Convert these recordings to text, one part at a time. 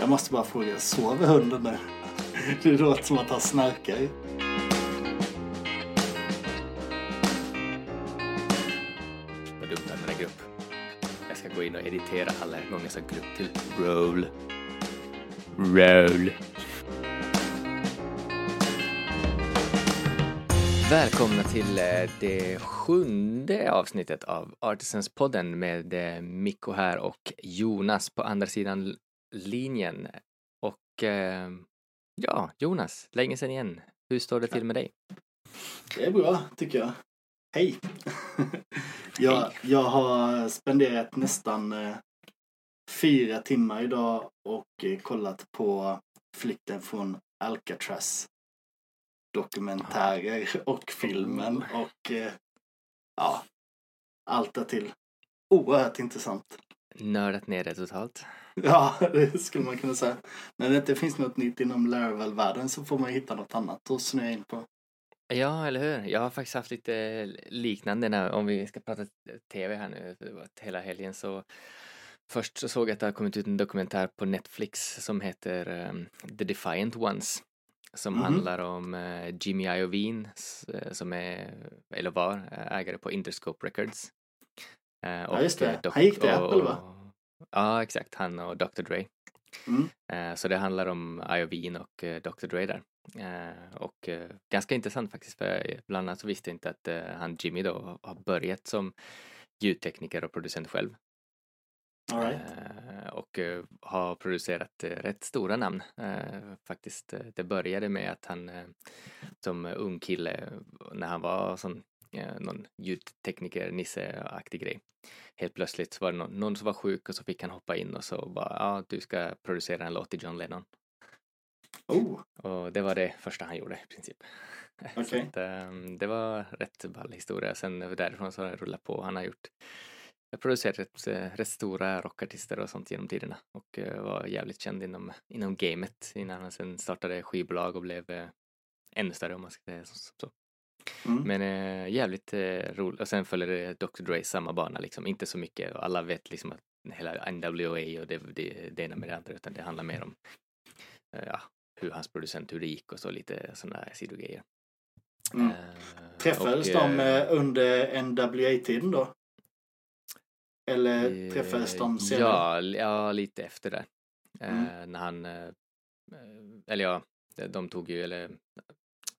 Jag måste bara fråga, sover hunden nu? Det låter som att han snarkar. Vad dumt att använda grupp. Jag ska gå in och editera alla gånger som grupp till roll. Roll. Välkomna till eh, det sjunde avsnittet av Artisans-podden med eh, Mikko här och Jonas på andra sidan linjen. Och eh, ja, Jonas, länge sedan igen. Hur står det till med dig? Det är bra, tycker jag. Hej! jag, jag har spenderat nästan eh, fyra timmar idag och eh, kollat på flykten från Alcatraz dokumentärer och filmen och eh, ja, allt därtill. Oerhört intressant. Nördat ner det totalt. Ja, det skulle man kunna säga. När det inte finns något nytt inom Laravel-världen så får man hitta något annat att snöa in på. Ja, eller hur? Jag har faktiskt haft lite liknande när, om vi ska prata tv här nu, hela helgen så Först så såg jag att det har kommit ut en dokumentär på Netflix som heter um, The Defiant Ones som Mhm. handlar om uh, Jimmy Iovine uh, som är, eller var, ägare på Interscope Records. Uh, Ja, just det. Han gick till och- Apple, va? Ja, exakt. Han och Dr. Dre. Mm. Eh, Så det handlar om Iovine och eh, Dr. Dre där. Eh, Och ganska intressant faktiskt, för bland annat så visste jag inte att han Jimmy då har börjat som ljudtekniker och producent själv. Right. Och har producerat rätt stora namn faktiskt. Det började med att han som ung kille, när han var sån, eh, någon ljudtekniker, Nisse-aktig grej. Helt plötsligt så var det någon, någon som var sjuk och så fick han hoppa in och så bara, ja, du ska producera en låt till John Lennon. Oh, Och det var det första han gjorde i princip. Okej. att, ehm, det var rätt ball historia. Sen därifrån så har det rullat på. Han har gjort jag producerat rätt, rätt stora rockartister och sånt genom tiderna och eh, var jävligt känd inom, inom gamet innan han sen startade skivbolag och blev eh, ännu större om man ska säga så. så. Mm. Men eh, jävligt eh, roligt. Och sen följer det Dr. Dre samma bana liksom. Inte så mycket. och Alla vet liksom att hela NWA och det, det, det ena med det andra utan det handlar mer om eh, ja, hur hans producent, hur det gick och så lite sådana här sidogrejer. Mm. Eh, Träffades och, de eh, eh, under NWA-tiden då? Eller träffades de senare? Ja, ja, lite efter det. Mm. När han, eller ja, de- de tog ju, eller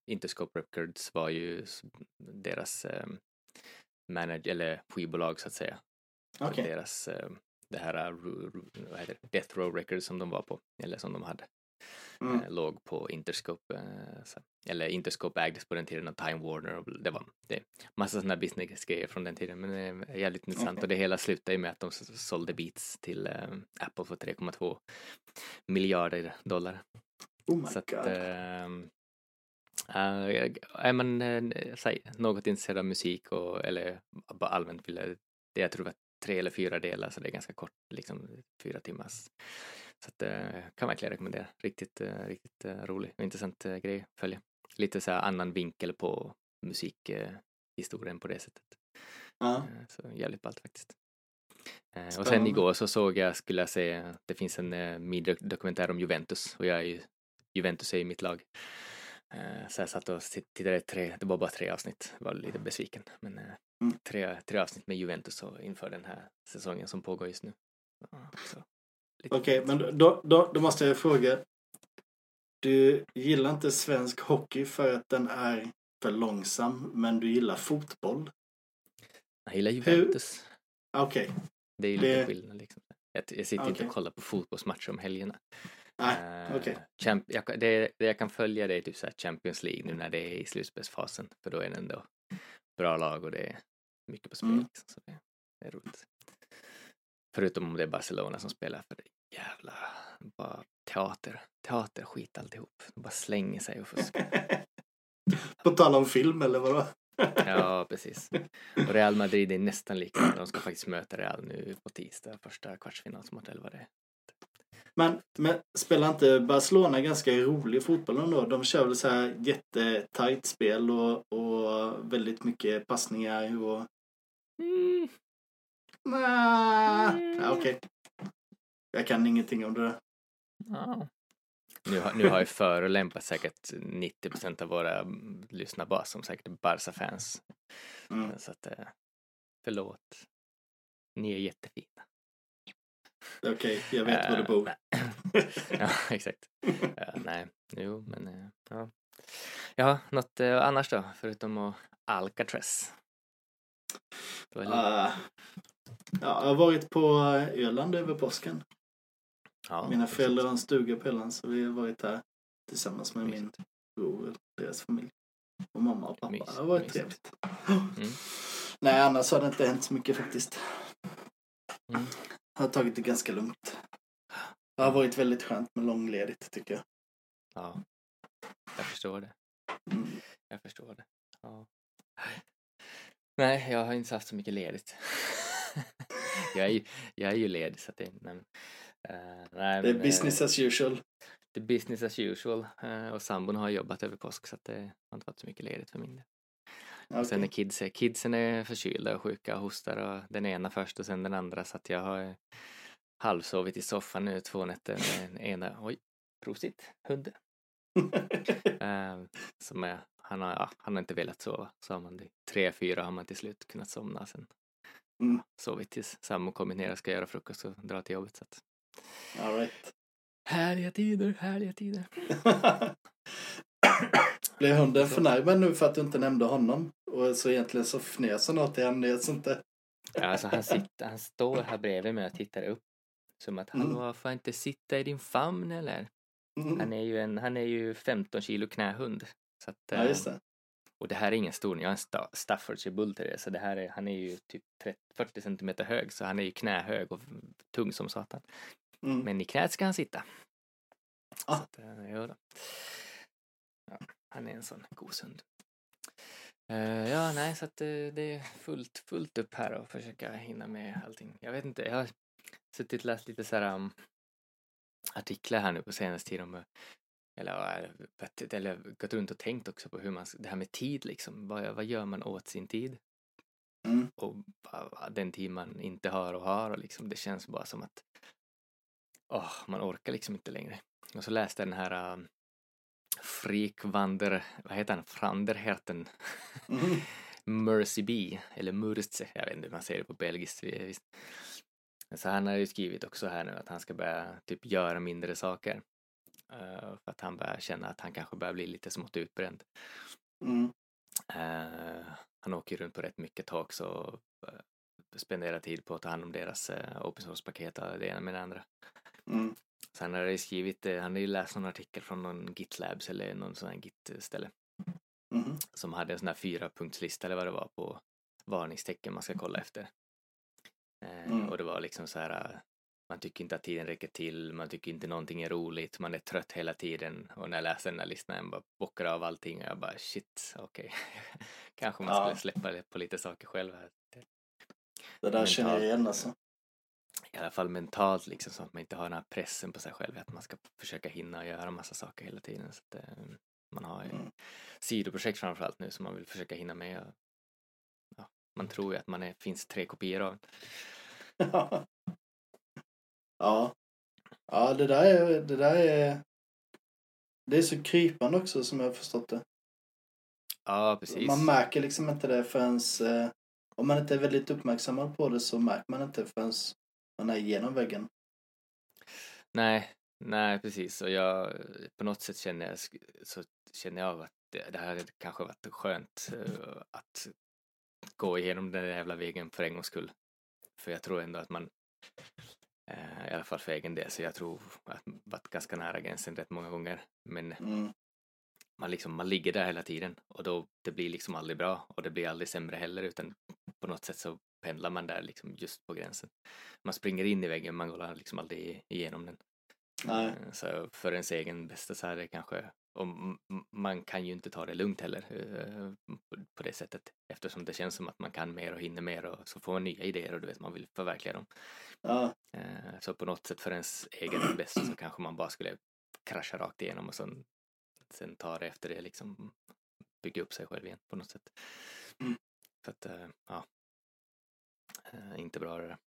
Interscope Records var ju deras eh, manager, eller skivbolag så att säga. Okej. Deras, eh, det här ru- vad heter det? Death Row Records som de var på, eller som de hade, Mm. eh, låg på Interscope. eh, eller Interscope ägdes på den tiden av Time Warner och det var det, massa sådana business-grejer från den tiden. Men det är jävligt intressant Okej. och det hela slutade ju med att de sålde Beats till eh, Apple för 3,2 miljarder dollar. Oh my Så att, god. ehm, eh, är man eh, säg, något intresserad av musik och, eller bara allmänt vill det jag tror var tre eller fyra delar så det är ganska kort, liksom fyra timmars. Så att, eh, kan verkligen rekommendera. Riktigt, eh, riktigt eh, rolig och intressant eh, grej att följa. Lite så här annan vinkel på musikhistorien på det sättet. ja. Så jävligt ballt faktiskt. Och sen igår så såg jag, skulle jag säga, det finns en eh, mini-dokumentär om Juventus och jag är ju, Juventus är ju mitt lag. Eh, Så jag satt och tittade tre, det var bara tre avsnitt, var lite besviken. Men eh, Mm. tre, tre avsnitt med Juventus inför den här säsongen som pågår just nu. Okej, men då, då, då måste jag fråga. Du gillar inte svensk hockey för att den är för långsam, men du gillar fotboll? Jag gillar Juventus. Okej. Det är ju lite det- skillnad liksom. Jag, jag sitter inte Okej. och kollar på fotbollsmatcher om helgerna. Nej, Eh, okej. champ- jag, det, det jag kan följa det är typ så här Champions League nu när det är i slutspelsfasen. För då är det ändå bra lag och det är mycket på spel. Mm. Liksom, så det, det är roligt. Förutom om det är Barcelona som spelar för det är jävla bara teater. Teater, skit alltihop. De bara slänger sig och fuskar. På tal om film eller vadå? Ja, precis. Och Real Madrid är nästan lika. De ska faktiskt möta Real nu på tisdag, första kvartsfinalsmatch eller vad det är. Men, men spelar inte Barcelona ganska rolig fotboll ändå? De kör väl så här jättetajt spel och, och väldigt mycket passningar och... Mm, Nja, Mm. ja, Okej. Jag kan ingenting om det där. Ja. Nu, har- nu har ju förolämpat säkert 90 procent av våra lyssnarbas som säkert Barca-fans. Mm. Så att, eh, förlåt. Ni är jättefina. Okej, jag vet var du Eh, bor. ja, exakt. Ja, nej, jo, men eh, ja. Ja, något eh, annars då, förutom att Alcatraz? Ah, ja, jag har varit på Öland över påsken. ja, Mina mysigt. föräldrar har en stuga på Öland så vi har varit där tillsammans med min Mysigt. bror och deras familj. Och mamma och pappa. Mys, det har varit mysigt. trevligt. Mm. Nej, annars har det inte hänt så mycket faktiskt. Mm. Jag har tagit det ganska lugnt. Det har varit väldigt skönt med långledigt tycker jag. Ja, jag förstår det. Mm. Jag förstår det. Ja. Nej, jag har inte haft så mycket ledigt. jag, är ju, jag är ju ledig så att det... Nej, eh, nej, Det är men, business eh, as usual. det är business as usual. eh, och sambon har jobbat över påsk så att det har inte varit så mycket ledigt för min del. Och sen är kids, kidsen är förkylda och sjuka och hostar och den ena först och sen den andra så att jag har eh, halvsovit i soffan nu två nätter med den ena, oj, prosit, hunden. Eh, som är, han, har, ja, han har inte velat sova. Så har man det. Tre, fyra har man till slut kunnat somna. Sen Mm. sovit tills sambo kommit ner och ska göra frukost och dra till jobbet. Så att, All right. härliga tider, härliga tider. Blev hunden förnärmad nu för att du inte nämnde honom? Och så egentligen så fnös han åt dig, han nöts inte. Ja, alltså han, sitter, han står här bredvid mig och tittar upp. Som att, Mm. hallå, får jag inte sitta i din famn eller? Mm. Han är ju, en, han är ju 15 kilo knähund. Så att, Ja, eh, just det. Och det här är ingen stor, jag har en sta- Staffordshire bull terrier, så det här är, han är ju typ 30, 40 centimeter hög, så han är ju knähög och tung som satan. Mm. Men i knät ska han sitta. Ah. Så att, eh, jo då. Ja, han är en sån goshund. Uh, ja, nej, så att eh, det är fullt, fullt upp här och försöka hinna med allting. Jag vet inte, jag har suttit och läst lite så här um, artiklar här nu på senaste tiden om eh, eller, eller gått runt och tänkt också på hur man, det här med tid liksom, vad, vad gör man åt sin tid? Mm. Och den tid man inte har och har och liksom, det känns bara som att åh, man orkar liksom inte längre. Och så läste jag den här um, Frik Wander, vad heter han, Franderherten, Mm. Mercy B, eller Murse, jag vet inte hur man säger det på belgiskt. Visst. Så han har ju skrivit också här nu att han ska börja typ göra mindre saker. Eh, för att han börjar känna att han kanske börjar bli lite smått utbränd. Mm. Eh, han åker runt på rätt mycket talks och uh, spenderar tid på att ta hand om deras uh, open source-paket och det ena med det andra. Mm. Han har ju skrivit, eh, han har ju läst någon artikel från någon GitLabs eller någon sån här Git-ställe Mm. som hade en sån här fyra punktslista eller vad det var på varningstecken man ska kolla efter. Eh, Mm. Och det var liksom så här, eh, man tycker inte att tiden räcker till, man tycker inte någonting är roligt, man är trött hela tiden och när jag läste den här listan jag bara bockar av allting och jag bara shit, okej. Kanske man Ja. skulle släppa på lite saker själv här. Det där känner jag Mentalt. igen alltså. I alla fall mentalt liksom så att man inte har den här pressen på sig själv att man ska försöka hinna göra massa saker hela tiden. Så att, eh, man har ju Mm. sidoprojekt framförallt nu som man vill försöka hinna med. Och, ja, man tror ju att man är, finns tre kopior av. ja. Ja, det där är, det där är... Det är så krypande också som jag har förstått det. Ja, precis. Man märker liksom inte det förrän... Eh, om man inte är väldigt uppmärksammad på det så märker man inte förrän man är igenom väggen. Nej, nej precis. Och jag, på något sätt känner jag, så känner jag att det, det här hade kanske varit skönt eh, att gå igenom den där jävla vägen för en gångs skull. För jag tror ändå att man, eh, i alla fall för egen del, så jag tror att man varit ganska nära gränsen rätt många gånger. Men Mm. man, liksom, man ligger där hela tiden och då det blir liksom aldrig bra och det blir aldrig sämre heller utan på något sätt så pendlar man där liksom just på gränsen. Man springer in i väggen, man går liksom aldrig igenom den. Nej. Eh, Så för ens egen bästa så är det kanske, och man kan ju inte ta det lugnt heller eh, på- det sättet eftersom det känns som att man kan mer och hinner mer och så får man nya idéer och du vet man vill förverkliga dem. Ja. Eh, Så på något sätt för ens egen bästa så kanske man bara skulle krascha rakt igenom och sen, sen ta det efter det liksom bygga upp sig själv igen på något sätt. Mm. Så att, ja. Eh, Inte bra det där.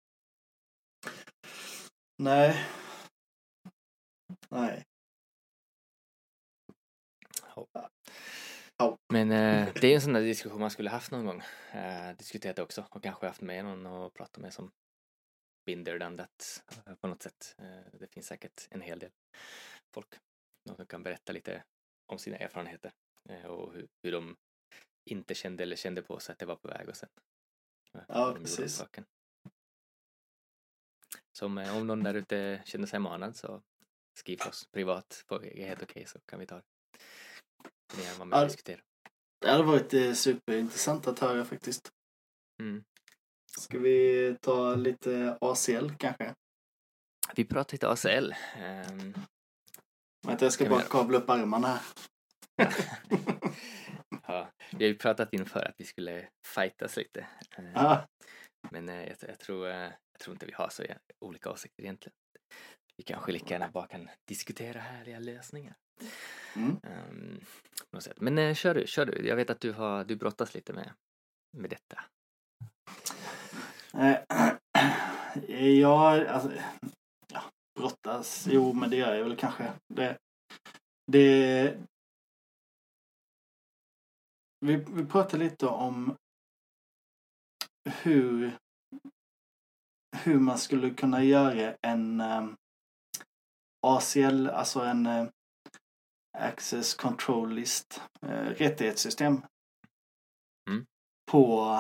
Nej. Nej. Men eh, det är en sån där diskussion man skulle haft någon gång. Eh, diskuterat det också och kanske haft med någon och pratat med som binder done that eh, på något sätt. Eh, det finns säkert en hel del folk. Någon som kan berätta lite om sina erfarenheter eh, och hur, hur de inte kände eller kände på sig att det var på väg och sen eh, Ja, precis. Som eh, om någon där ute känner sig manad så skriv oss privat på helt okej så kan vi ta det. Är med och Ja. Det hade varit eh, superintressant att höra faktiskt. Mm. Ska vi ta lite ACL kanske? Vi pratar lite ACL. Ehm, Vänta, jag ska bara kavla upp armarna här. ja, vi har ju pratat inför att vi skulle fightas lite. Ja, Men eh, jag, jag, tror, eh, jag tror inte vi har så olika åsikter egentligen. Vi kanske lika gärna bara kan diskutera härliga lösningar. Mm. Sätt. Men kör du, kör du. Jag vet att du, har, du brottas lite med, med detta. Ja, alltså, ja, brottas, jo men det gör jag väl kanske. Det, det, vi, vi pratade lite om hur, hur man skulle kunna göra en um, ACL, alltså en eh, Access Control List, eh, rättighetssystem Mm. på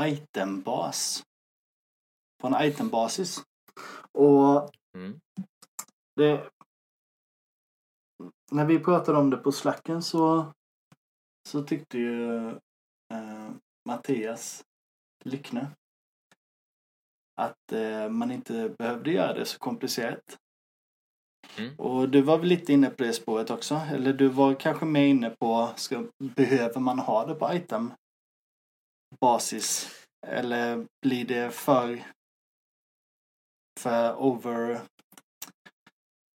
itembas. På en itembasis. Och Mm. det, när vi pratade om det på slacken så, så tyckte ju eh, Mattias Lyckne att eh, man inte behövde göra det så komplicerat. Mm. Och du var väl lite inne på det spåret också? Eller du var kanske mer inne på, ska, behöver man ha det på item basis? Eller blir det för, för over,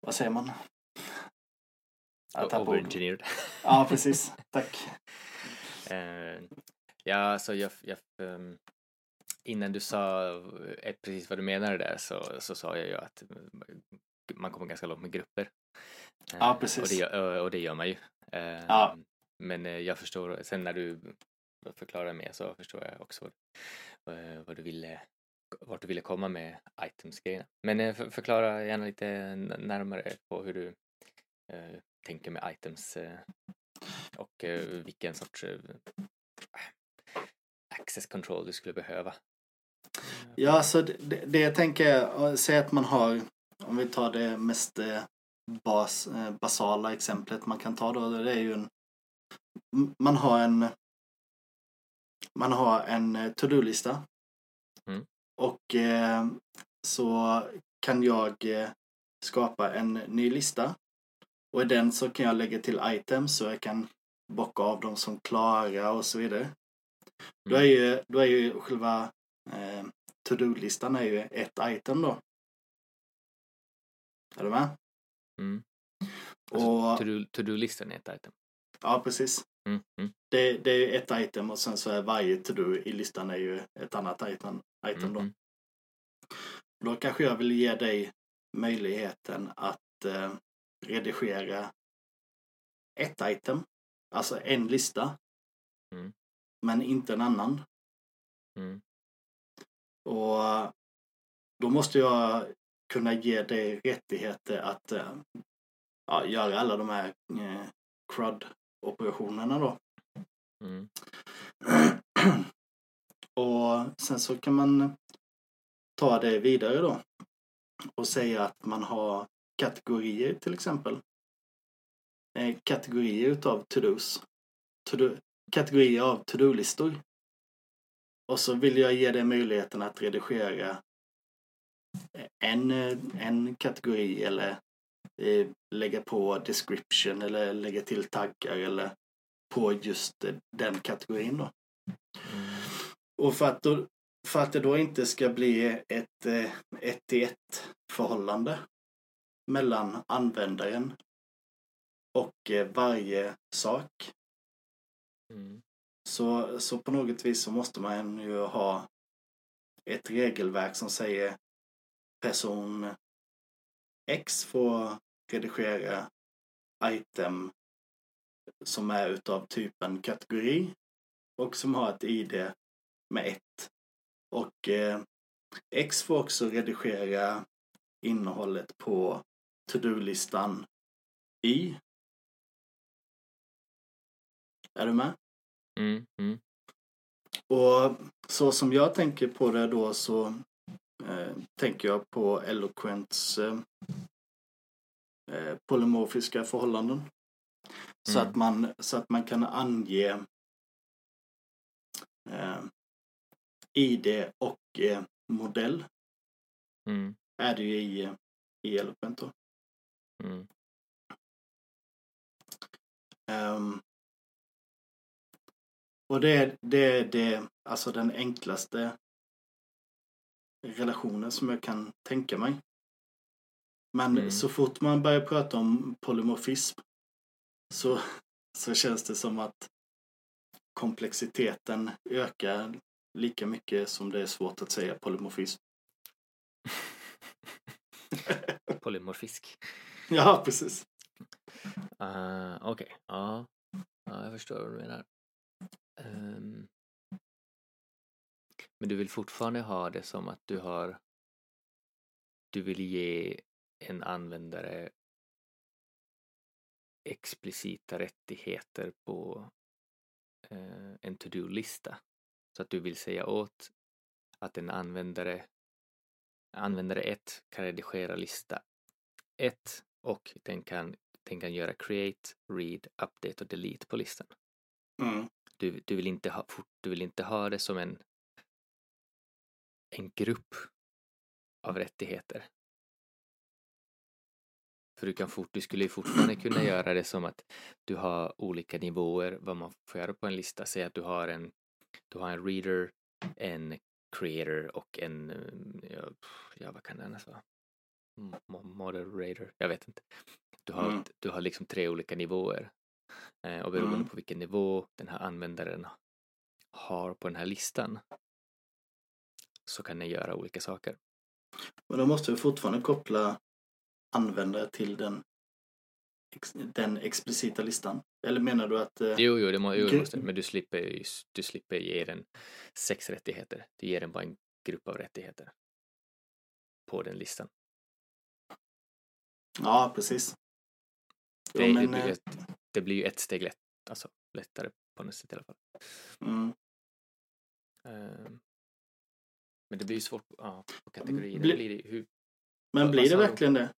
vad säger man? Overengineered. Ja, precis. Tack. Eh, ja, alltså jag, jag, ehm, innan du sa eh, precis vad du menade där så, så sa jag ju att man kommer ganska långt med grupper. Eh, Ja, precis. Och det, och det gör man ju. Eh, Ja. Men jag förstår, sen när du förklarar mer så förstår jag också vad, vad du ville, vart du ville komma med items-grejerna. Men för, förklara gärna lite närmare på hur du tänker med items eh, och eh, vilken sorts eh, access control du skulle behöva. Ja, så det, det jag tänker säg att man har, om vi tar det mest bas, basala exemplet man kan ta då, det är ju en, man har en, man har en to-do-lista. Mm. Och så kan jag skapa en ny lista. Och i den så kan jag lägga till items så jag kan bocka av dem som klara och så vidare. Då är ju, då är ju själva eh, to-do-listan är ju ett item då. Är du med? Mm. Alltså, To-do-listan är ett item. ja, precis. Mm. Mm. Det, det är ju ett item och sen så är varje to-do i listan är ju ett annat item, item då. Mm. Då kanske jag vill ge dig möjligheten att eh, redigera ett item, alltså en lista, Mm. men inte en annan. Mm. Och då måste jag kunna ge dig rättigheter att eh, ja, göra alla de här eh, CRUD-operationerna då. Mm. och sen så kan man ta det vidare då och säga att man har kategorier till exempel. Eh, kategorier utav to-dos. To-do, kategorier av to-do-listor. Och så vill jag ge dig möjligheten att redigera en, eh, en kategori eller eh, lägga på description eller lägga till taggar eller på just eh, den kategorin då. Mm. Och för att, då, för att det då inte ska bli ett eh, ett till ett förhållande mellan användaren och eh, varje sak. Mm. Så, så på något vis så måste man ju ha ett regelverk som säger person X får redigera item som är utav typen kategori och som har ett ID med ett. Och eh, X får också redigera innehållet på to-do-listan Y. Är du med? Mm, mm, Och så som jag tänker på det då så eh, tänker jag på Eloquents eh, eh, polymorfiska förhållanden. Så, Mm. att man, så att man kan ange eh, ID och eh, modell mm, är det ju i, i Eloquent då. Mm. Ehm, och det är det, det, alltså den enklaste relationen som jag kan tänka mig. Men Mm. så fort man börjar prata om polymorfism så, så känns det som att komplexiteten ökar lika mycket som det är svårt att säga polymorfism. Polymorfisk. Ja, precis. Uh, Okej, ja. ja. Jag förstår vad du menar. Um, men du vill fortfarande ha det som att du har du vill ge en användare explicita rättigheter på eh, en to-do-lista. Så att du vill säga åt att en användare användare 1 kan redigera lista 1 och den kan, den kan göra create, read, update och delete på listan. Mm. Du, du, vill inte ha, du vill inte ha det som en, en grupp av rättigheter. För du, kan fort, du skulle ju fortfarande kunna göra det som att du har olika nivåer vad man får göra på en lista. Säg att du har en, du har en reader, en creator och en, eh, ja vad kan det annars vara? Mo- Moderator, jag vet inte. Du har, Mm. du har liksom tre olika nivåer. Eh, och beroende Mm. på vilken nivå den här användaren har på den här listan så kan den göra olika saker. Men då måste vi fortfarande koppla användare till den, ex, den explicita listan. Eller menar du att... Eh, Jo, jo, det, må, jo, det måste men du slipper, du slipper ge den sex rättigheter. Du ger den bara en grupp av rättigheter på den listan. Ja, precis. Jo, Det, det, men, blir, eh, ett, det blir ju ett steg lätt, alltså, lättare på något sätt i alla fall. mm. Ehm, men det blir ju svårt ja, på kategorier. Bli- Det blir det, hur, Men blir det verkligen det?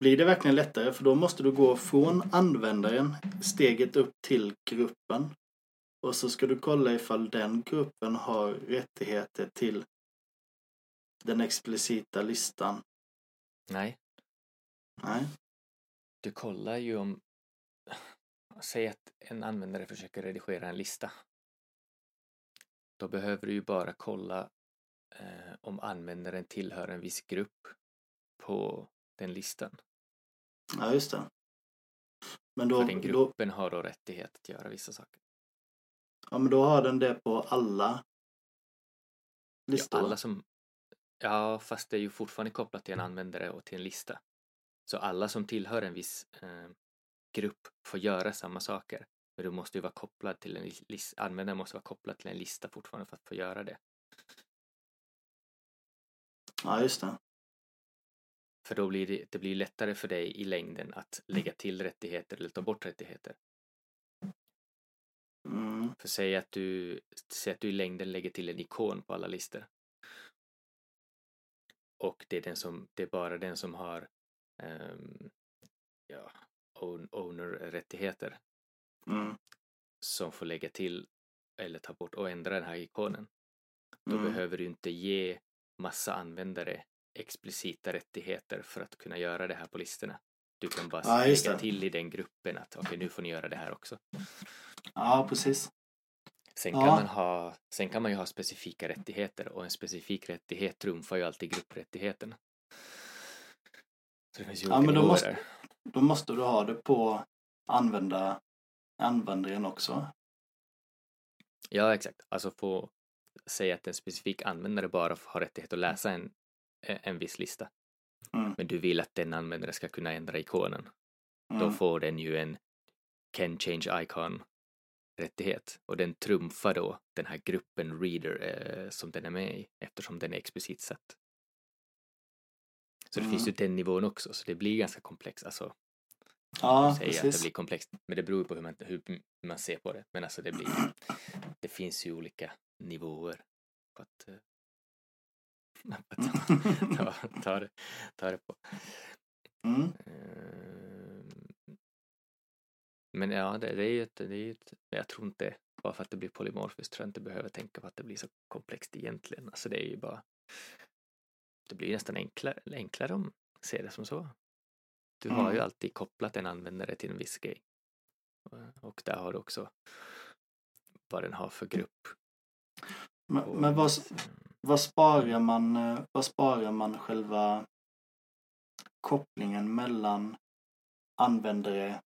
Blir det verkligen lättare? För då måste du gå från användaren steget upp till gruppen. Och så ska du kolla ifall den gruppen har rättigheter till den explicita listan. nej, Nej. du kollar ju om... Säg att en användare försöker redigera en lista. Då behöver du ju bara kolla eh, om användaren tillhör en viss grupp på den listan. Ja, just det. Men då, För den då, gruppen har då rättighet att göra vissa saker. ja, men då har den det på alla Ja, listor. alla som... Ja, fast det är ju fortfarande kopplat till en användare och till en lista. Så alla som tillhör en viss eh, grupp får göra samma saker. Men du måste ju vara kopplad till en lista. Användaren måste vara kopplad till en lista fortfarande för att få göra det. Ja, just det. För då blir det, det blir lättare för dig i längden att lägga till rättigheter eller ta bort rättigheter. Mm. För säg att du, säg att du i längden lägger till en ikon på alla listor. Och det är, den som, det är bara den som har ja, own- owner-rättigheter Mm. som får lägga till eller ta bort och ändra den här ikonen. Då Mm. behöver du inte ge massa användare explicita rättigheter för att kunna göra det här på listorna. Du kan bara Ja, lägga till i den gruppen att okej, nu får ni göra det här också. Ja, precis. Sen Ja. kan, man ha, sen kan man ju ha specifika rättigheter och en specifik rättighet trumfar ju alltid grupprättigheten. Så det finns ju Ja, men då måste-. Då måste du ha det på använda, användaren också. Ja, exakt. Alltså få säga att en specifik användare bara har rättighet att läsa en, en viss lista. Mm. men du vill att den användare ska kunna ändra ikonen. Då Mm. får den ju en can change icon rättighet och den trumfar då den här gruppen reader eh, som den är med i eftersom den är explicit satt. Så det Mm. finns ju den nivån också, så det blir ganska komplext. Alltså, Ja, säger att det precis. blir komplext, men det beror på hur man, hur man ser på det. Men alltså det blir, det finns ju olika nivåer på att, eh, att ta, ta, det, ta det på. Mm. Ehm, Men ja, det, det är ju ett, det är ett, jag tror inte, bara för att det blir polymorfiskt, tror jag inte behöver tänka på att det blir så komplext egentligen. Alltså det är ju bara, det blir nästan enklare, enklare om ser det som så. Du har ju Mm. alltid kopplat en användare till en viss grej. Och- Och där har du också vad den har för grupp. Men, och- men vad, vad sparar man, eh, vad sparar man själva kopplingen mellan användare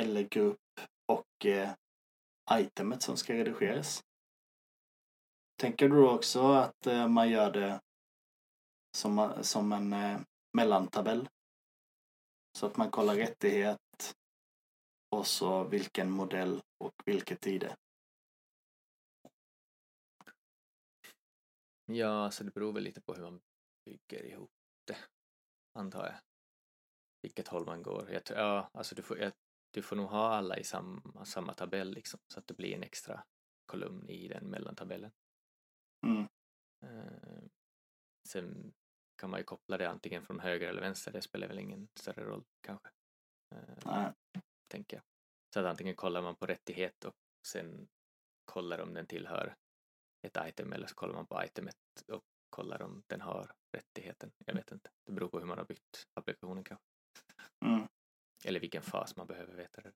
eller grupp och eh, itemet som ska redigeras? Tänker du också att eh, man gör det som, som en eh, mellantabell? Så att man kollar rättighet och så vilken modell och vilket ID. Ja, så det beror väl lite på hur man bygger ihop det, antar jag. Vilket håll man går. Jag, tror- ja, alltså du får, jag, du får nog ha alla i samma, samma tabell liksom, så att det blir en extra kolumn i den mellantabellen. Mm. Eh, sen kan man ju koppla det antingen från höger eller vänster, det spelar väl ingen större roll kanske. Eh, Nej. tänker jag. Så att antingen kollar man på rättighet och sen kollar om den tillhör ett item eller så kollar man på itemet och kollar om den har rättigheten. Jag vet inte. Det beror på hur man har byggt applikationen kanske. Mm. Eller vilken fas man behöver veta det.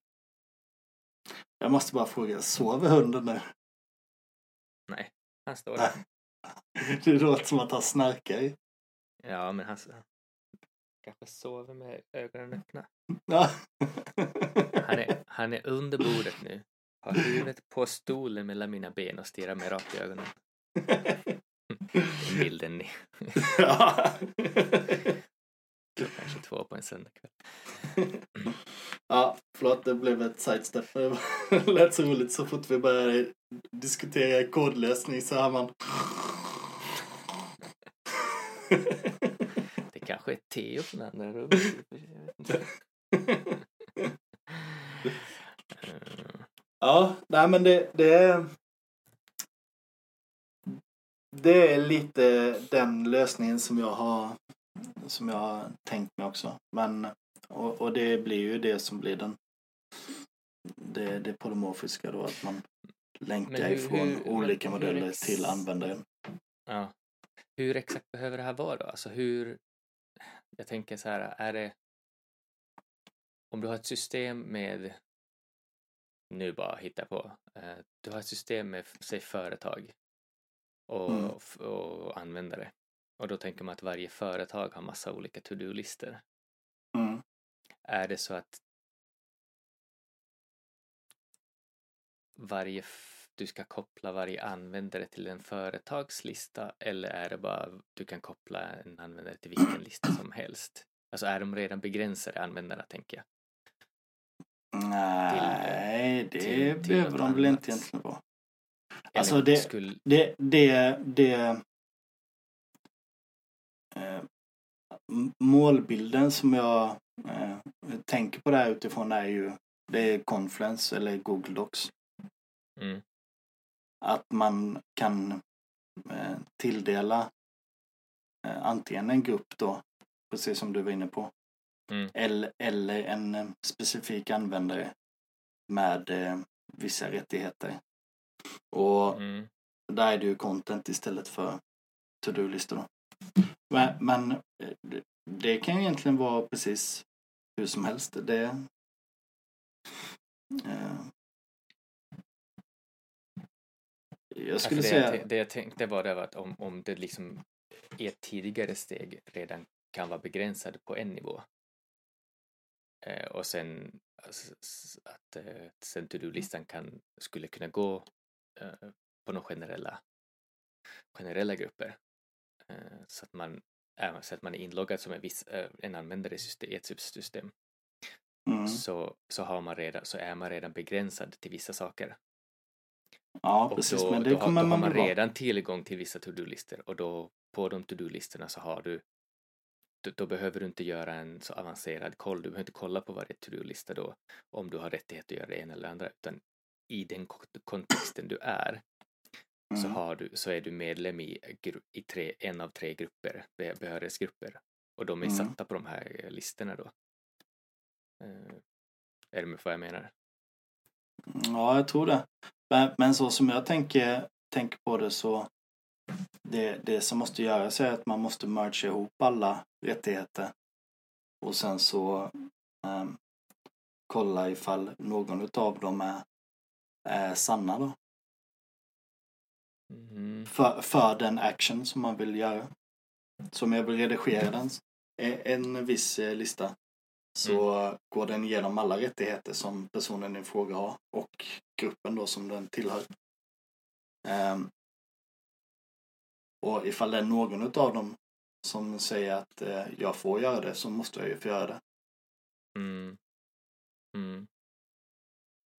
Jag måste bara fråga, sover hunden nu? Nej, han står där. Det låter som att han snarkar. Ja, men han kanske sover med ögonen öppna. Ja. Han är, han är under bordet nu. Har huvudet på stolen mellan mina ben och stirrar mig rakt i ögonen. Den bilden ni ja. kanske två på en söndagkväll. ja, förlåt, det blev ett sidestep. Det lät så roligt så fort vi började diskutera kodlösning så hör man... Kanske är Theo inte. Eh, Ja, nej men det, det är... Det är lite den lösningen som jag har som jag har tänkt mig också. Men, och, och det blir ju det som blir den det, det polymorfiska då, att man länkar hur- ifrån hur- olika men modeller till användaren. Ja. Hur exakt behöver det här vara då? Alltså hur... Jag tänker så här, är det... Om du har ett system med... Nu bara hittar jag på. Eh, Du har ett system med, säg företag och, Mm. och användare. Och då tänker man att varje företag har massa olika to-do-listor. Mm. Är det så att varje du ska koppla varje användare till en företagslista eller är det bara du kan koppla en användare till vilken lista som helst? Alltså är de redan begränsade användarna tänker jag? Nej, det till- till behöver de väl inte egentligen vara. Alltså, det- skulle, Det, det, det eh, målbilden som jag eh, tänker på det här utifrån är ju det är Confluence eller Google Docs. mm, Att man kan eh, tilldela eh, antingen en grupp då, precis som du var inne på, Mm. eller, eller en eh, specifik användare med vissa rättigheter. Och mm, där är det ju content istället för to-do-listor. Men, men eh, det- kan egentligen vara precis hur som helst. Det, eh, jag skulle Alltså det, säga... jag, det jag tänkte var det var att om, om det liksom i ett tidigare steg redan kan vara begränsad på en nivå eh, och sen alltså, att eh, sen to-do-listan kan, skulle kunna gå eh, på några generella, generella grupper eh, så att man även så att man är inloggad som en, viss, äh, en användare i, system, i ett system Mm. så, så, har man redan, så är man redan begränsad till vissa saker. Ja, Och precis. då, men det då, har- kommer då har man man väl vara. redan tillgång till vissa to-do-listor och då på de to-do-listorna så har du då, då behöver du inte göra en så avancerad koll. Du behöver inte kolla på varje to-do-lista då om du har rättighet att göra det ena eller andra utan i den ko- kontexten du är så, Mm. har du, så är du medlem i, i tre, en av tre grupper, be- behörighetsgrupper och de är Mm. satta på de här eh, listorna då. Eh, är du med vad jag menar? Ja, jag tror det. Men, men så som jag tänker, tänker på det så det, det som måste göras är att man måste merge ihop alla rättigheter och sen så ehm, kolla ifall någon utav dem är, är sanna då. Mhm. För, för den action som man vill göra. Som jag vill redigera den, en viss eh, lista så går den igenom alla rättigheter som personen i fråga har och gruppen då som den tillhör. Ehm, och ifall det är någon utav dem som säger att eh, jag får göra det så måste jag ju få göra det. Mm. Mm.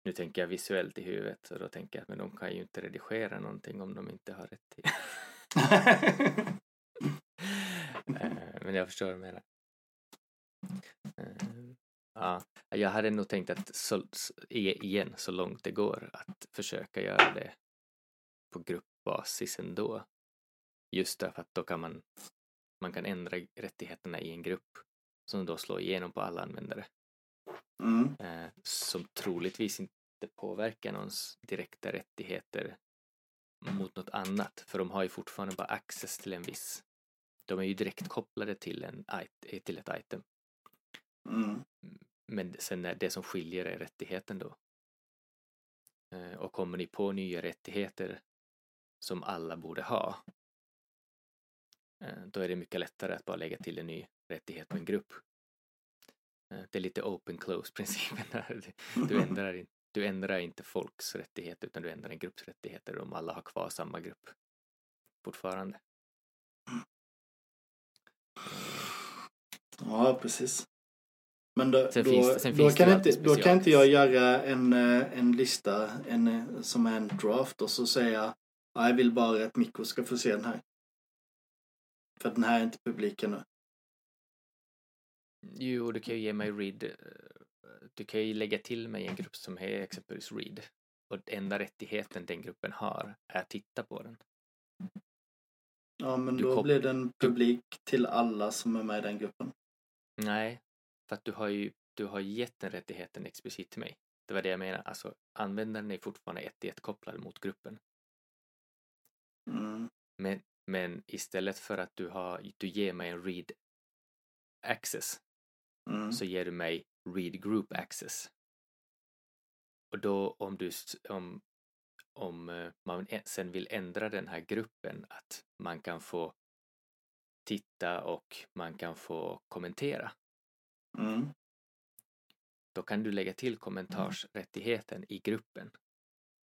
Nu tänker jag visuellt i huvudet så då tänker jag att men de kan ju inte redigera någonting om de inte har rätt till. Eh, men jag förstår vad du menar. Ja, jag hade nog tänkt att så, i- igen så långt det går att försöka göra det på gruppbasis ändå. Just därför att då kan man, man kan ändra rättigheterna i en grupp som då slår igenom på alla användare. mm, eh, som troligtvis inte påverkar någons direkta rättigheter mot något annat, för de har ju fortfarande bara access till en viss. De är ju direkt kopplade till, en, till ett item. Mm, Men sen är det som skiljer är rättigheten då. Eh, Och kommer ni på nya rättigheter som alla borde ha, eh, då är det mycket lättare att bara lägga till en ny rättighet på en grupp. Eh, Det är lite open close principen där. Du ändrar, du ändrar inte folks rättigheter utan du ändrar en grupps rättigheter om alla har kvar samma grupp fortfarande. Ja, precis. Men då, Sen då, finns sen då, kan inte, då kan inte jag göra en, eh, en lista en, eh, som är en draft och så säga "Ja, jag vill bara att Mikko ska få se den här. För den här är inte publiken nu. Jo, du kan ju ge mig read. eh, Du kan ju lägga till mig en grupp som är exempelvis read. Och enda rättigheten den gruppen har är att titta på den. Ja, men Du då blir den publik till alla som är med i den gruppen. Nej, för att du har ju du har gett den rättigheten explicit till mig. Det var det jag menade. Alltså, användaren är fortfarande ett i ett kopplad mot gruppen. Mm. Men, men istället för att du, har, du ger mig en read access Mm. så ger du mig read group access. Och då om du om, om eh, man sen vill ändra den här gruppen att man kan få titta och man kan få kommentera Mm. då kan du lägga till kommentarsrättigheten i gruppen.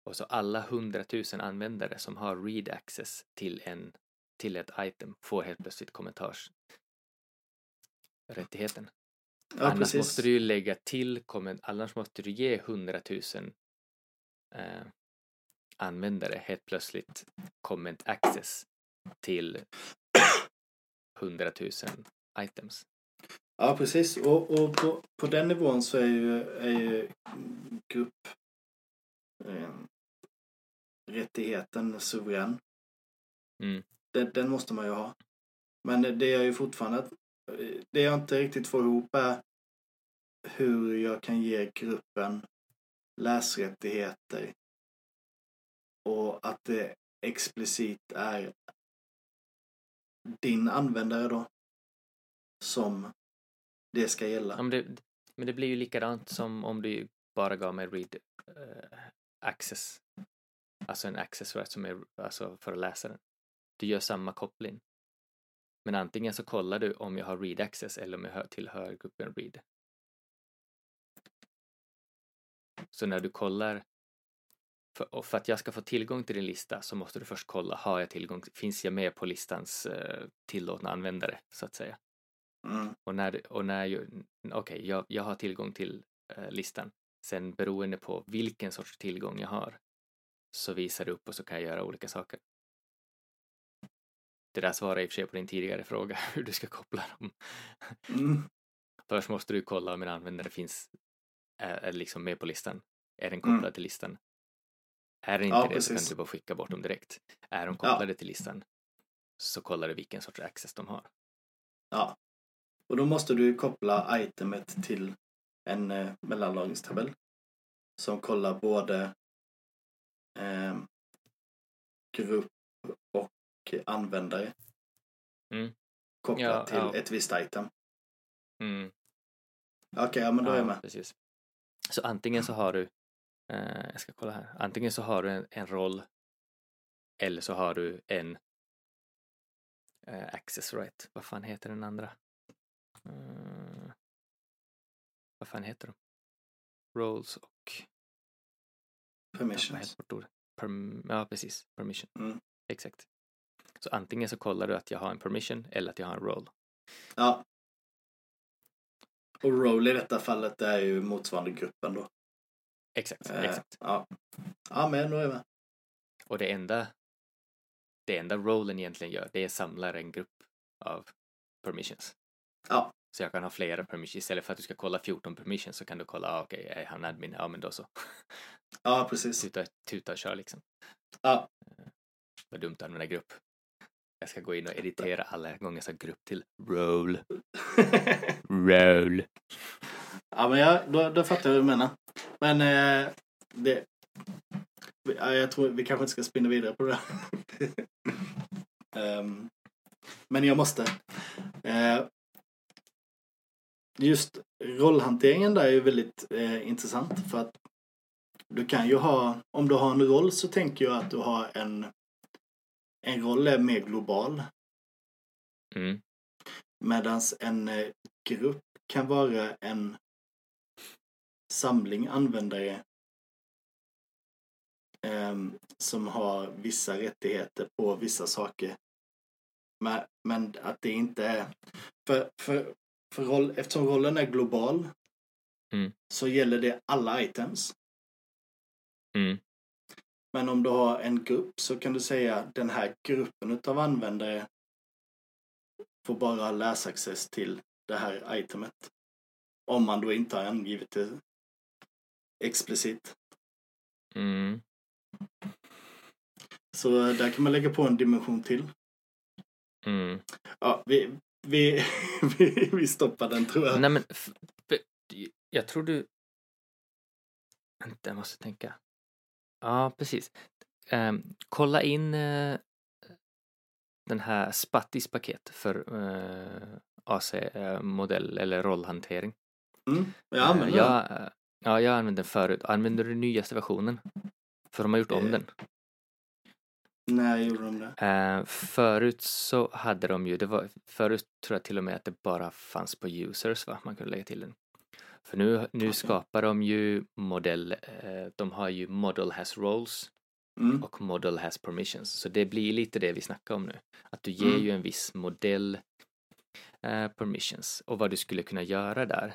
Och så alla hundratusen användare som har read access till, en, till ett item får helt plötsligt kommentarsrättigheten. Ja, annars precis. måste du ju lägga till komment, annars måste du ge hundratusen eh, användare helt plötsligt comment access till hundratusen items. Ja, precis. Och, och på, på den nivån så är ju, är ju grupp eh, rättigheten suverän. Mm. Den, den måste man ju ha. Men det är ju fortfarande eh, det jag inte riktigt får ihop är hur jag kan ge gruppen läsrättigheter och att det explicit är din användare då som det ska gälla. Ja, men, det, men det blir ju likadant som om du bara gav mig read uh, access. Alltså en access right som är alltså för läsaren. Du gör samma koppling. Men antingen så kollar du om jag har read access eller om jag tillhör gruppen read. Så när du kollar för, och för att jag ska få tillgång till din lista så måste du först kolla, har jag tillgång, finns jag med på listans eh, tillåtna användare, så att säga. Mm. Och när, och när jag, okej, okay, jag, jag har tillgång till eh, listan. Sen beroende på vilken sorts tillgång jag har så visar det upp och så kan jag göra olika saker. Det där svarar i och för sig på din tidigare fråga hur du ska koppla dem. Mm. Först måste du kolla om en användare finns är, är liksom med på listan. Är den kopplad Mm. till listan? Är den inte Ja, det så kan precis. du bara skicka bort dem direkt. Är de kopplade till listan så kollar du vilken sorts access de har. Ja. Och då måste du koppla itemet till en eh, mellanlagringstabell. Som kollar både eh, grupp och användare. Mm. Kopplat Ja, till ja. ett visst item. Mm. Okej, ja men då är jag Ja, med. precis. Så antingen så har du, eh, jag ska kolla här, antingen så har du en, en roll eller så har du en eh, access right. Vad fan heter den andra? Mm. Vad fan heter de? Roles och... Permissions. Perm, ja, precis. Permission. Mm. Exakt. Så antingen så kollar du att jag har en permission eller att jag har en role. Ja. Och roll i detta fallet är ju motsvarande gruppen då. Exakt, Eh, exakt. Ja. ja, men då är jag med. Och det enda det enda rollen egentligen gör, det är samlar en grupp av permissions. Ja. Så jag kan ha flera permissions. Istället för att du ska kolla 14 permissions så kan du kolla, ah, okej, är han admin? Ja, men då så. Ja, precis. Tuta, tuta och kör liksom. Ja. Vad dumt att använda grupp. Jag ska gå in och editera alla gånger jag sa grupp till roll. Roll. ja, men jag, då, då fattar jag vad du menar. Men eh, det... Ja, jag tror vi kanske inte ska spinna vidare på det. Ehm, men jag måste. Eh, just rollhanteringen där är ju väldigt eh, intressant för att du kan ju ha, om du har en roll så tänker jag att du har en en roll är mer global Mm. medan en eh, grupp kan vara en samling användare ehm, som har vissa rättigheter på vissa saker. Men, men att det inte är... För, för, för roll, eftersom rollen är global Mm. så gäller det alla items. Mm. Men om du har en grupp så kan du säga den här gruppen utav användare får bara läsaccess till det här itemet. Om man då inte har angivit det explicit. Mm. Så där kan man lägga på en dimension till. Mm. Ja, vi, vi, vi, vi stoppar den tror jag. Nej men, jag tror du... Vänta, jag måste tänka. Ja, precis. Ehm, kolla in eh, den här Spattis paket för uh, AC-modell eller rollhantering. Mm, jag Eh, använder den. jag, eh, ja, jag använde den förut. Använder du den nyaste versionen? För de har gjort om Eh, den. När gjorde de det? Eh, förut så hade de ju, det var, förut tror jag till och med att det bara fanns på users va, man kunde lägga till den. För nu, nu Okej. skapar de ju modell, eh, de har ju model has roles Mm, och model has permissions. Så det blir lite det vi snackar om nu. Att du ger Mm. ju en viss modell eh, permissions. Och vad du skulle kunna göra där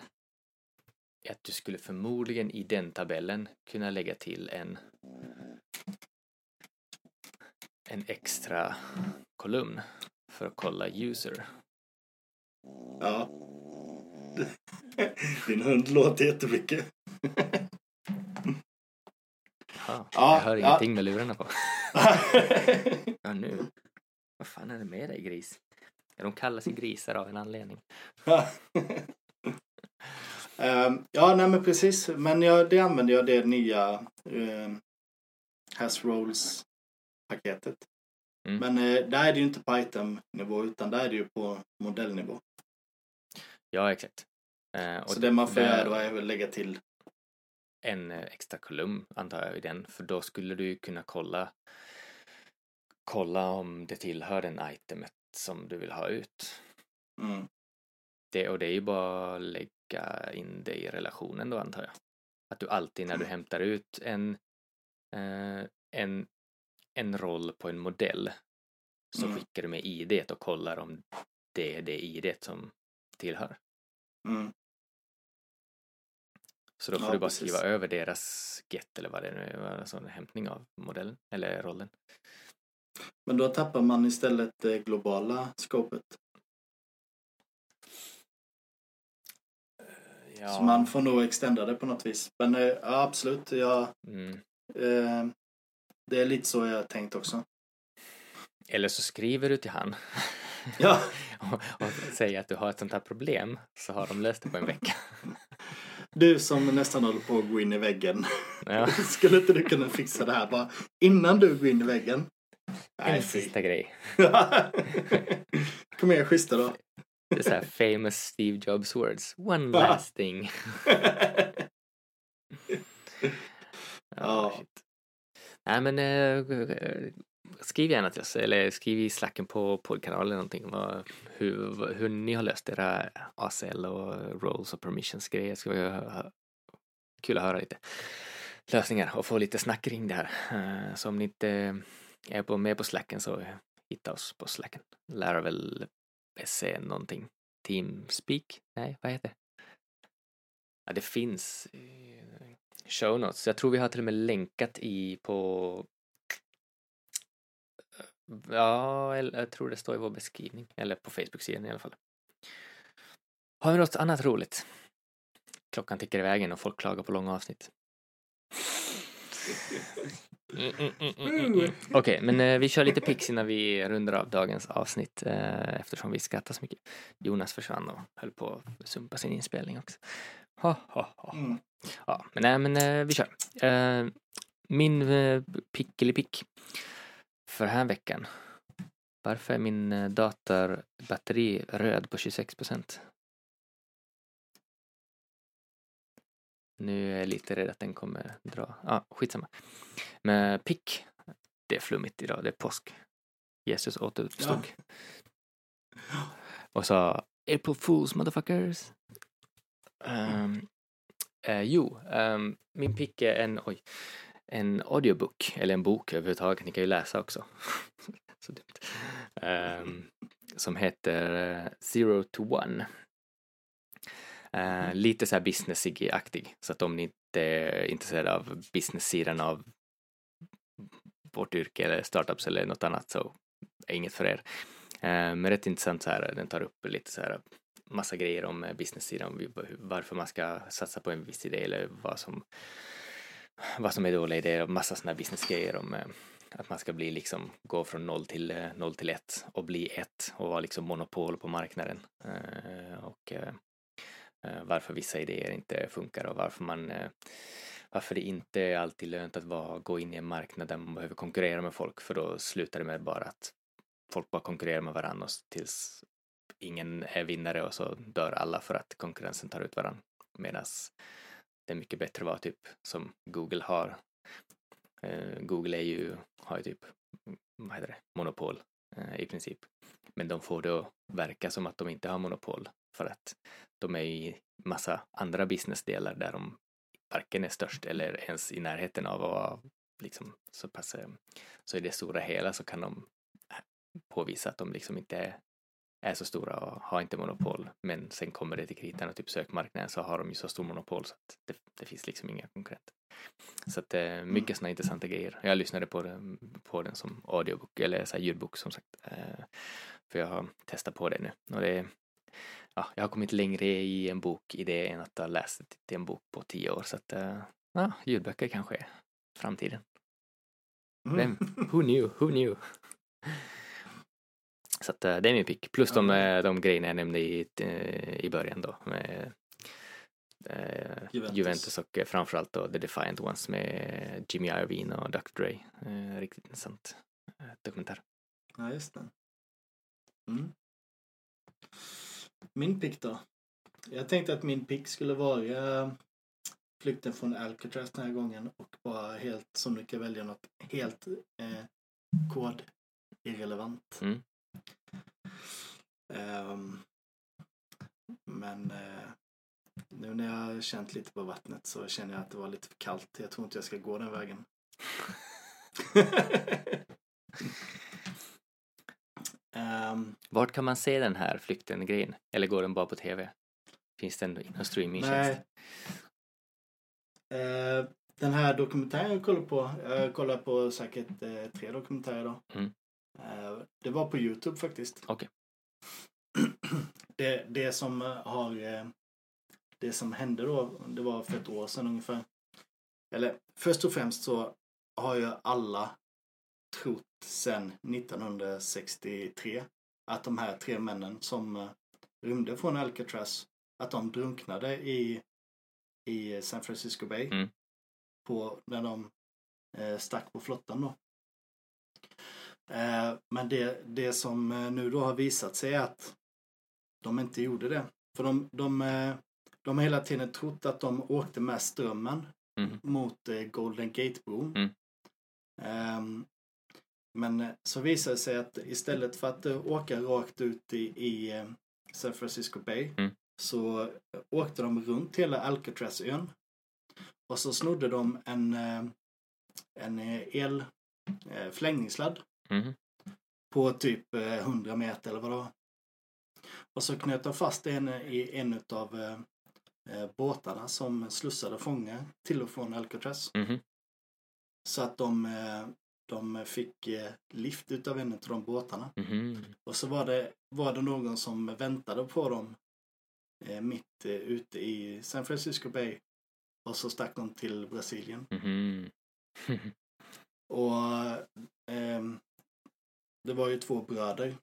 är att du skulle förmodligen i den tabellen kunna lägga till en en extra kolumn för att kolla user. ja. Din hund låter jättemycket. Ja, jag hör ja. ingenting med lurarna på. Ja, nu. Vad fan är det med dig gris? De kallar sig grisar av en anledning. Ehm, ja, nej men precis. Men jag, det använder jag det nya um, Has Rolls-paketet. Mm. Men eh, där är det ju inte på item-nivå utan där är det ju på modellnivå. Ja, exakt. Eh, Så det man får göra då är väl lägga till en eh, extra kolumn antar jag i den, för då skulle du kunna kolla kolla om det tillhör den itemet som du vill ha ut. mm, Det, och det är ju bara att lägga in det i relationen då antar jag. Att du alltid när du Mm. hämtar ut en eh, en, en roll på en modell så Mm. skickar du med ID och kollar om det är det ID som tillhör. Mm. Så då får Ja, du bara precis. skriva över deras get eller vad det nu är, alltså en hämtning av modellen eller rollen. Men då tappar man istället det globala scopet. Ja. Så man får nog extenda det på något vis. Men eh, ja, absolut, jag, Mm. eh, det är lite så jag har tänkt också. Eller så skriver du till han Ja, och, och säger att du har ett sånt här problem så har de löst det på en vecka. du som nästan håller på att gå in i väggen. Ja. Skulle inte du kunna fixa det här bara innan du går in i väggen? En fy. sista grej. Kom igen, schyssta då. Det är så här famous Steve Jobs words. One Ja. last thing. Ja. shit. Nej men eh, skriv gärna till oss eller skriv i slacken på poddkanalen eller någonting vad, hur, hur ni har löst era ACL och roles och permissions grejer. Ska vi ha, kul att höra lite lösningar och få lite snack kring det här. Eh, så om ni inte är på, med på slacken så hitta oss på slacken. Lär väl se någonting. Teamspeak? Nej, vad heter det? Ja, det finns i show notes. Jag tror vi har till och med länkat i på Ja, eller jag tror det står i vår beskrivning. Eller på Facebook-sidan i alla fall. Har vi något annat roligt? Klockan tickar iväg och folk klagar på långa avsnitt. Mm, mm, mm. Okej, men eh, vi kör lite pix innan vi rundar av dagens avsnitt eh, eftersom vi skrattar så mycket. Jonas försvann och höll på att sumpa sin inspelning också. Ha, ha, ha. Mm. Ja, men nej, men eh, vi kör. Eh, min eh, pickelipick för den här veckan. Varför är min eh, datorbatteri röd på 26 procent? Nu är jag lite rädd att den kommer dra. Ja, ah, skitsamma. Men pick, det är flummigt idag. Det är påsk. Jesus återuppstod. Och sa April Fools motherfuckers. Um, eh, jo, ehm, min pick är en, oj, en audiobook, eller en bok överhuvudtaget, ni kan ju läsa också. Så dumt. Ehm, som heter eh, Zero to One. Eh, lite så här businessig-aktig, så att om ni inte är intresserade av business-sidan av vårt yrke eller startups eller något annat så är inget för er. Eh, men rätt intressant så här, den tar upp lite så här massa grejer om eh, business-sidan, varför man ska satsa på en viss idé eller vad som vad som är dåliga idéer och massa sådana businessgrejer om eh, att man ska bli liksom gå från noll till eh, noll till ett och bli ett och vara liksom monopol på marknaden. Och varför vissa idéer inte funkar och varför man varför det inte är alltid lönt att vara, gå in i en marknad där man behöver konkurrera med folk för då slutar det med bara att folk bara konkurrerar med varandra tills ingen är vinnare och så dör alla för att konkurrensen tar ut varandra. Medan det är mycket bättre att vara typ som Google har. Eh, Google är ju, har ju typ, mm, vad heter det, monopol eh, i princip. Men de får det att verka som att de inte har monopol för att de är i massa andra businessdelar där de varken är störst eller ens i närheten av att vara liksom så pass, eh, så i det stora hela så kan de eh, påvisa att de liksom inte är, är så stora och har inte monopol. Men sen kommer det till kritan och typ sökmarknaden så har de ju så stor monopol så att det, det finns liksom inga konkurrenter. Så att eh, mycket sådana intressanta grejer. Jag lyssnade på den, på den som audiobok eller så här ljudbok som sagt. Eh, för jag har testat på det nu och det ja, jag har kommit längre i en bok i det än att ha läst till en bok på tio år så att eh, ja, ljudböcker kanske är framtiden. Vem? Who knew? Who knew? Så att eh, det är min pick. Plus de, Ja. eh, de grejerna jag nämnde i, eh, i början då. Med, eh, Juventus. Juventus. och framförallt då The Defiant Ones med Jimmy Iovine och Dr. Dre. Eh, riktigt intressant dokumentär. Ja, just det. Mm. Min pick då? Jag tänkte att min pick skulle vara Flykten från Alcatraz den här gången och bara helt sonika välja något helt eh, kodirrelevant. Mm. Ehm, men eh, nu när jag har känt lite på vattnet så känner jag att det var lite för kallt. Jag tror inte jag ska gå den vägen. Ehm, Vart kan man se den här flykten-grejen? Eller går den bara på tv? Finns den någon streamingtjänst? Eh, den här dokumentären jag kollar på, jag kollar på säkert eh, tre dokumentärer då. Mm. Eh, det var på Youtube faktiskt. Okej. Det, det som eh, har eh, det som hände då, det var för ett år sedan ungefär. Eller först och främst så har ju alla trott sedan 1963 att de här tre männen som rymde från Alcatraz, att de drunknade i, i San Francisco Bay. Mm. På, när de eh, stack på flottan då. Eh, men det, det som eh, nu då har visat sig är att de inte gjorde det. För de, de, eh, de har hela tiden trott att de åkte med strömmen Mhm. mot Golden Gate-bron. Mm. Ehm, men så visade det sig att istället för att åka rakt ut i, i San Francisco Bay Mm. så åkte de runt hela Alcatrazön. Och så snodde de en, en el eh, Mhm. på typ eh, 100 meter eller vad det var. Och så knöt de fast den i en av eh, eh, båtarna som slussade fångar till och från Alcatraz. Mhm. Så att de, eh, de fick eh, lift utav en av de båtarna. Mhm. Och så var det, var det någon som väntade på dem eh, mitt eh, ute i San Francisco Bay. Och så stack de till Brasilien. Mhm. Och ehm, det var ju två bröder.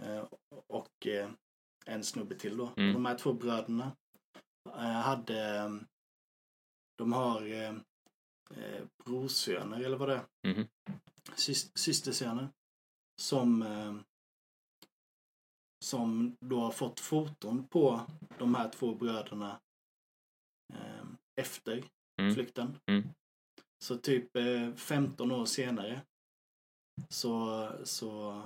Eh, och eh, en snubbe till då. Mm. De här två bröderna eh, hade de har eh, brorsöner eller vad det är. Mhm. Sys- systersöner. Som som då har fått foton på de här två bröderna efter Mm. flykten. Mm. Så typ eh, 15 år senare så, så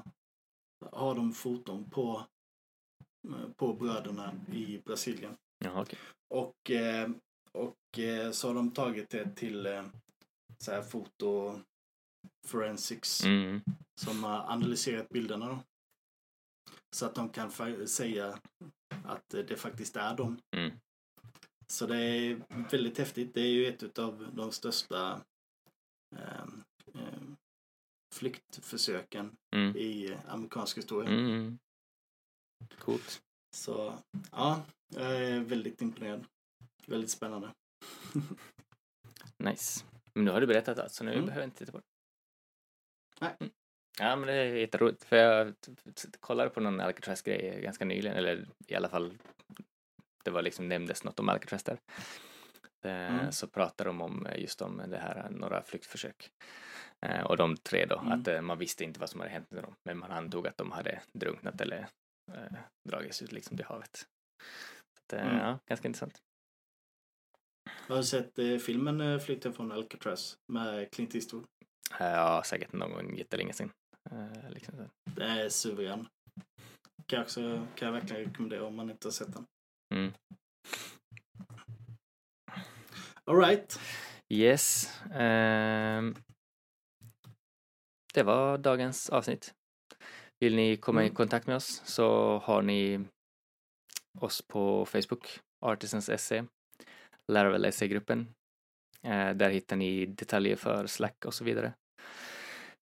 har de foton på, eh, på bröderna i Brasilien. Jaha, okej. Och, eh, och eh, så har de tagit det till eh, så här foto forensics Mm. som har analyserat bilderna då. Så att de kan säga att eh, det faktiskt är dem. Mm. Så det är väldigt häftigt. Det är ju ett av de största ehm, flyktförsöken Mm. i amerikansk historia. Mm. Coolt. Så ja, jag är väldigt imponerad. Väldigt spännande. Nice. Men nu har du berättat allt så nu Mm. behöver jag inte titta på det. Nej. Mm. Ja men det är jätteroligt för jag kollade på någon Alcatraz-grej ganska nyligen eller i alla fall det var liksom nämndes något om Alcatraz där. Eh, Mm. Så pratade de om eh, just om det här, några flyktförsök. Eh, Och de tre då, Mm. att eh, man visste inte vad som hade hänt med dem men man antog att de hade drunknat eller eh, dragits ut liksom till havet. Så att, eh, Mm. Ja, ganska intressant. Har du sett eh, filmen Flykten från Alcatraz med Clint Eastwood? Ja, säkert någon gång jättelänge sedan. Eh, Liksom. Det är suverän. Kan jag, också, kan jag verkligen rekommendera om man inte har sett den. Mm. Alright. Yes. ehm, det var dagens avsnitt. Vill ni komma i Mm. kontakt med oss så har ni oss på Facebook, Artisans SE, Laravel SE-gruppen. Eh, där hittar ni detaljer för Slack och så vidare.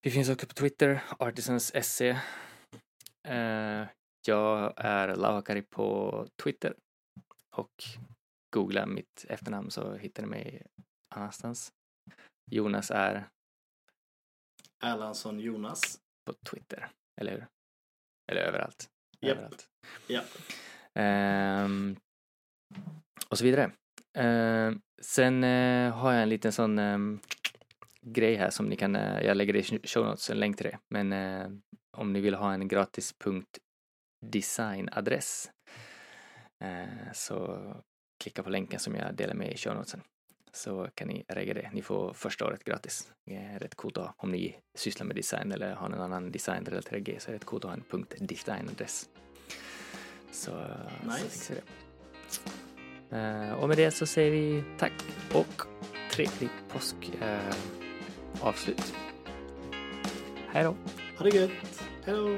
Vi finns också på Twitter, Artisans SE. Eh, jag är Lauhakari på Twitter och googla mitt efternamn så hittar ni mig annanstans. Jonas är Erlandsson Jonas. på Twitter, eller hur? Eller överallt. Japp. överallt. Ja. Ehm, och så vidare. Ehm, sen eh, har jag en liten sån ehm, grej här som ni kan, eh, jag lägger i show notes, en länk till det. Men eh, om ni vill ha en gratis .designadress eh, så klicka på länken som jag delar med i show notesen. Så kan ni regga det. Ni får första året gratis. Det är rätt coolt att ha. Om ni sysslar med design eller har någon annan designrelaterad grej så är det rätt coolt att ha en .designadress. Så, Nice. så det. Eh, och med det så säger vi tack och trevlig påsk. Eh, avslut. Hej då! Ha det gött! Hej då!